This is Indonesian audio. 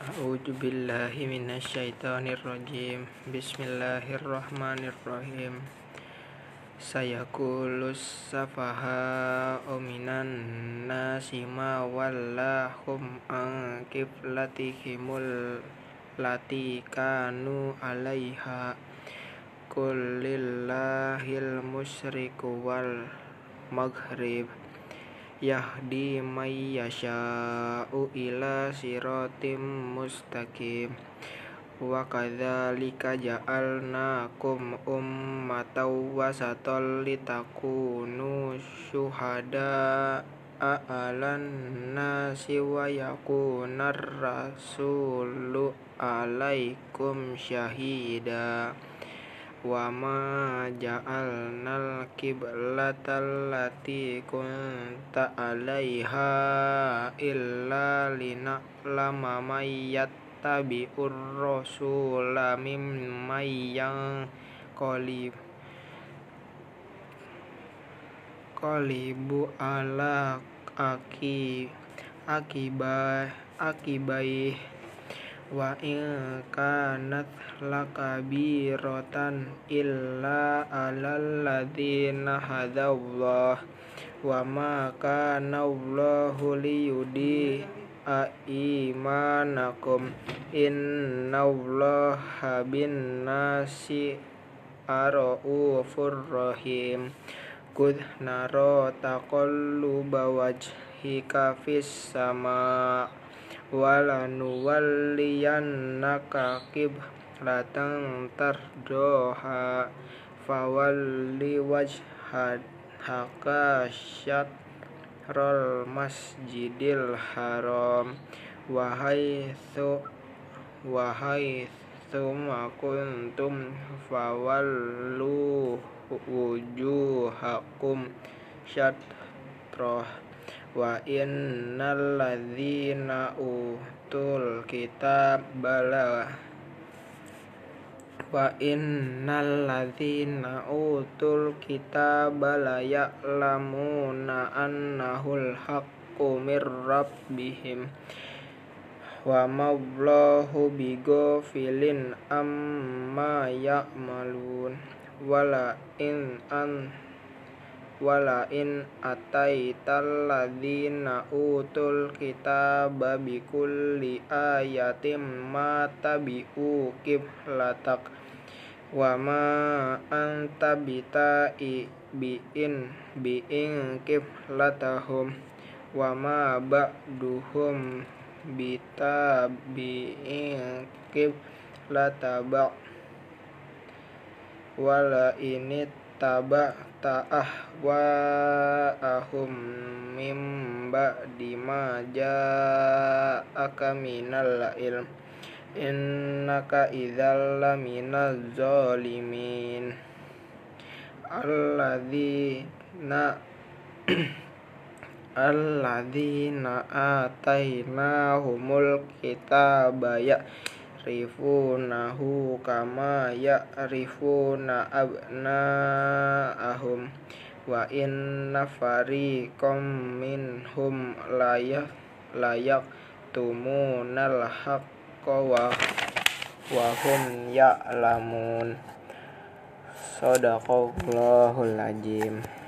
A'udzu billahi minasyaitonir rajim. Bismillahirrahmanirrahim. Sayakulus safaha minan nasi ma wallahum an qiblatihimul lati kanu 'alaiha. Qul lillahil musyriku wal maghrib yahdi may yasha'u ila siratim mustaqim. Wa kadzalika ja'alnakum ummatan wasatan litakunu syuhada 'alan nasi wa yakunar rasulu 'alaikum syahida wa ma ja'alnal qiblatal lati kunta 'alaiha illa lina'lama may yattabi'ur rasula mimman yanqalib qalibu ala aki akibai akibai wa in kanat lakabiratan illa alal ladzina hadallah wa ma kana Allahu liyudi imanakum. Innallaha bin nasi araufur rahim. Qud naro taqalluba wajhika fis sama' walanuwalliyannaka qiblatan tardoha fawalli wajhaka syatral masjidil haram. Wahai su wahai ma kuntum fawallu wujuhakum syatrah wa innal ladzina utul kitab bala. Wa innal ladzina utul kitab la ya'lamuna annahul haqqu mir rabbihim. Wa mawlahu bighafilin amma ya'malun. Wala in an wala in ataital ladzina utul kitaba bikulli ayatim ma tabi'u qiblatak wa ma anta bita'i bi'in bi'in qiblatahum wa ma ba'duhum bitabi'in qiblata ba' wala init taba ta'ahwa'ahum mim ba'di ma ja'aka minal ilm. Innaka idzal laminaz zalimin. Alladzina alladzina atainahumul kitaba ya ya'rifunahu kama ya'rifuna abna'ahum wa inna fariqam minhum layak layak tumunal haqqa wa wa hum ya'lamun. Sadaqallahul azim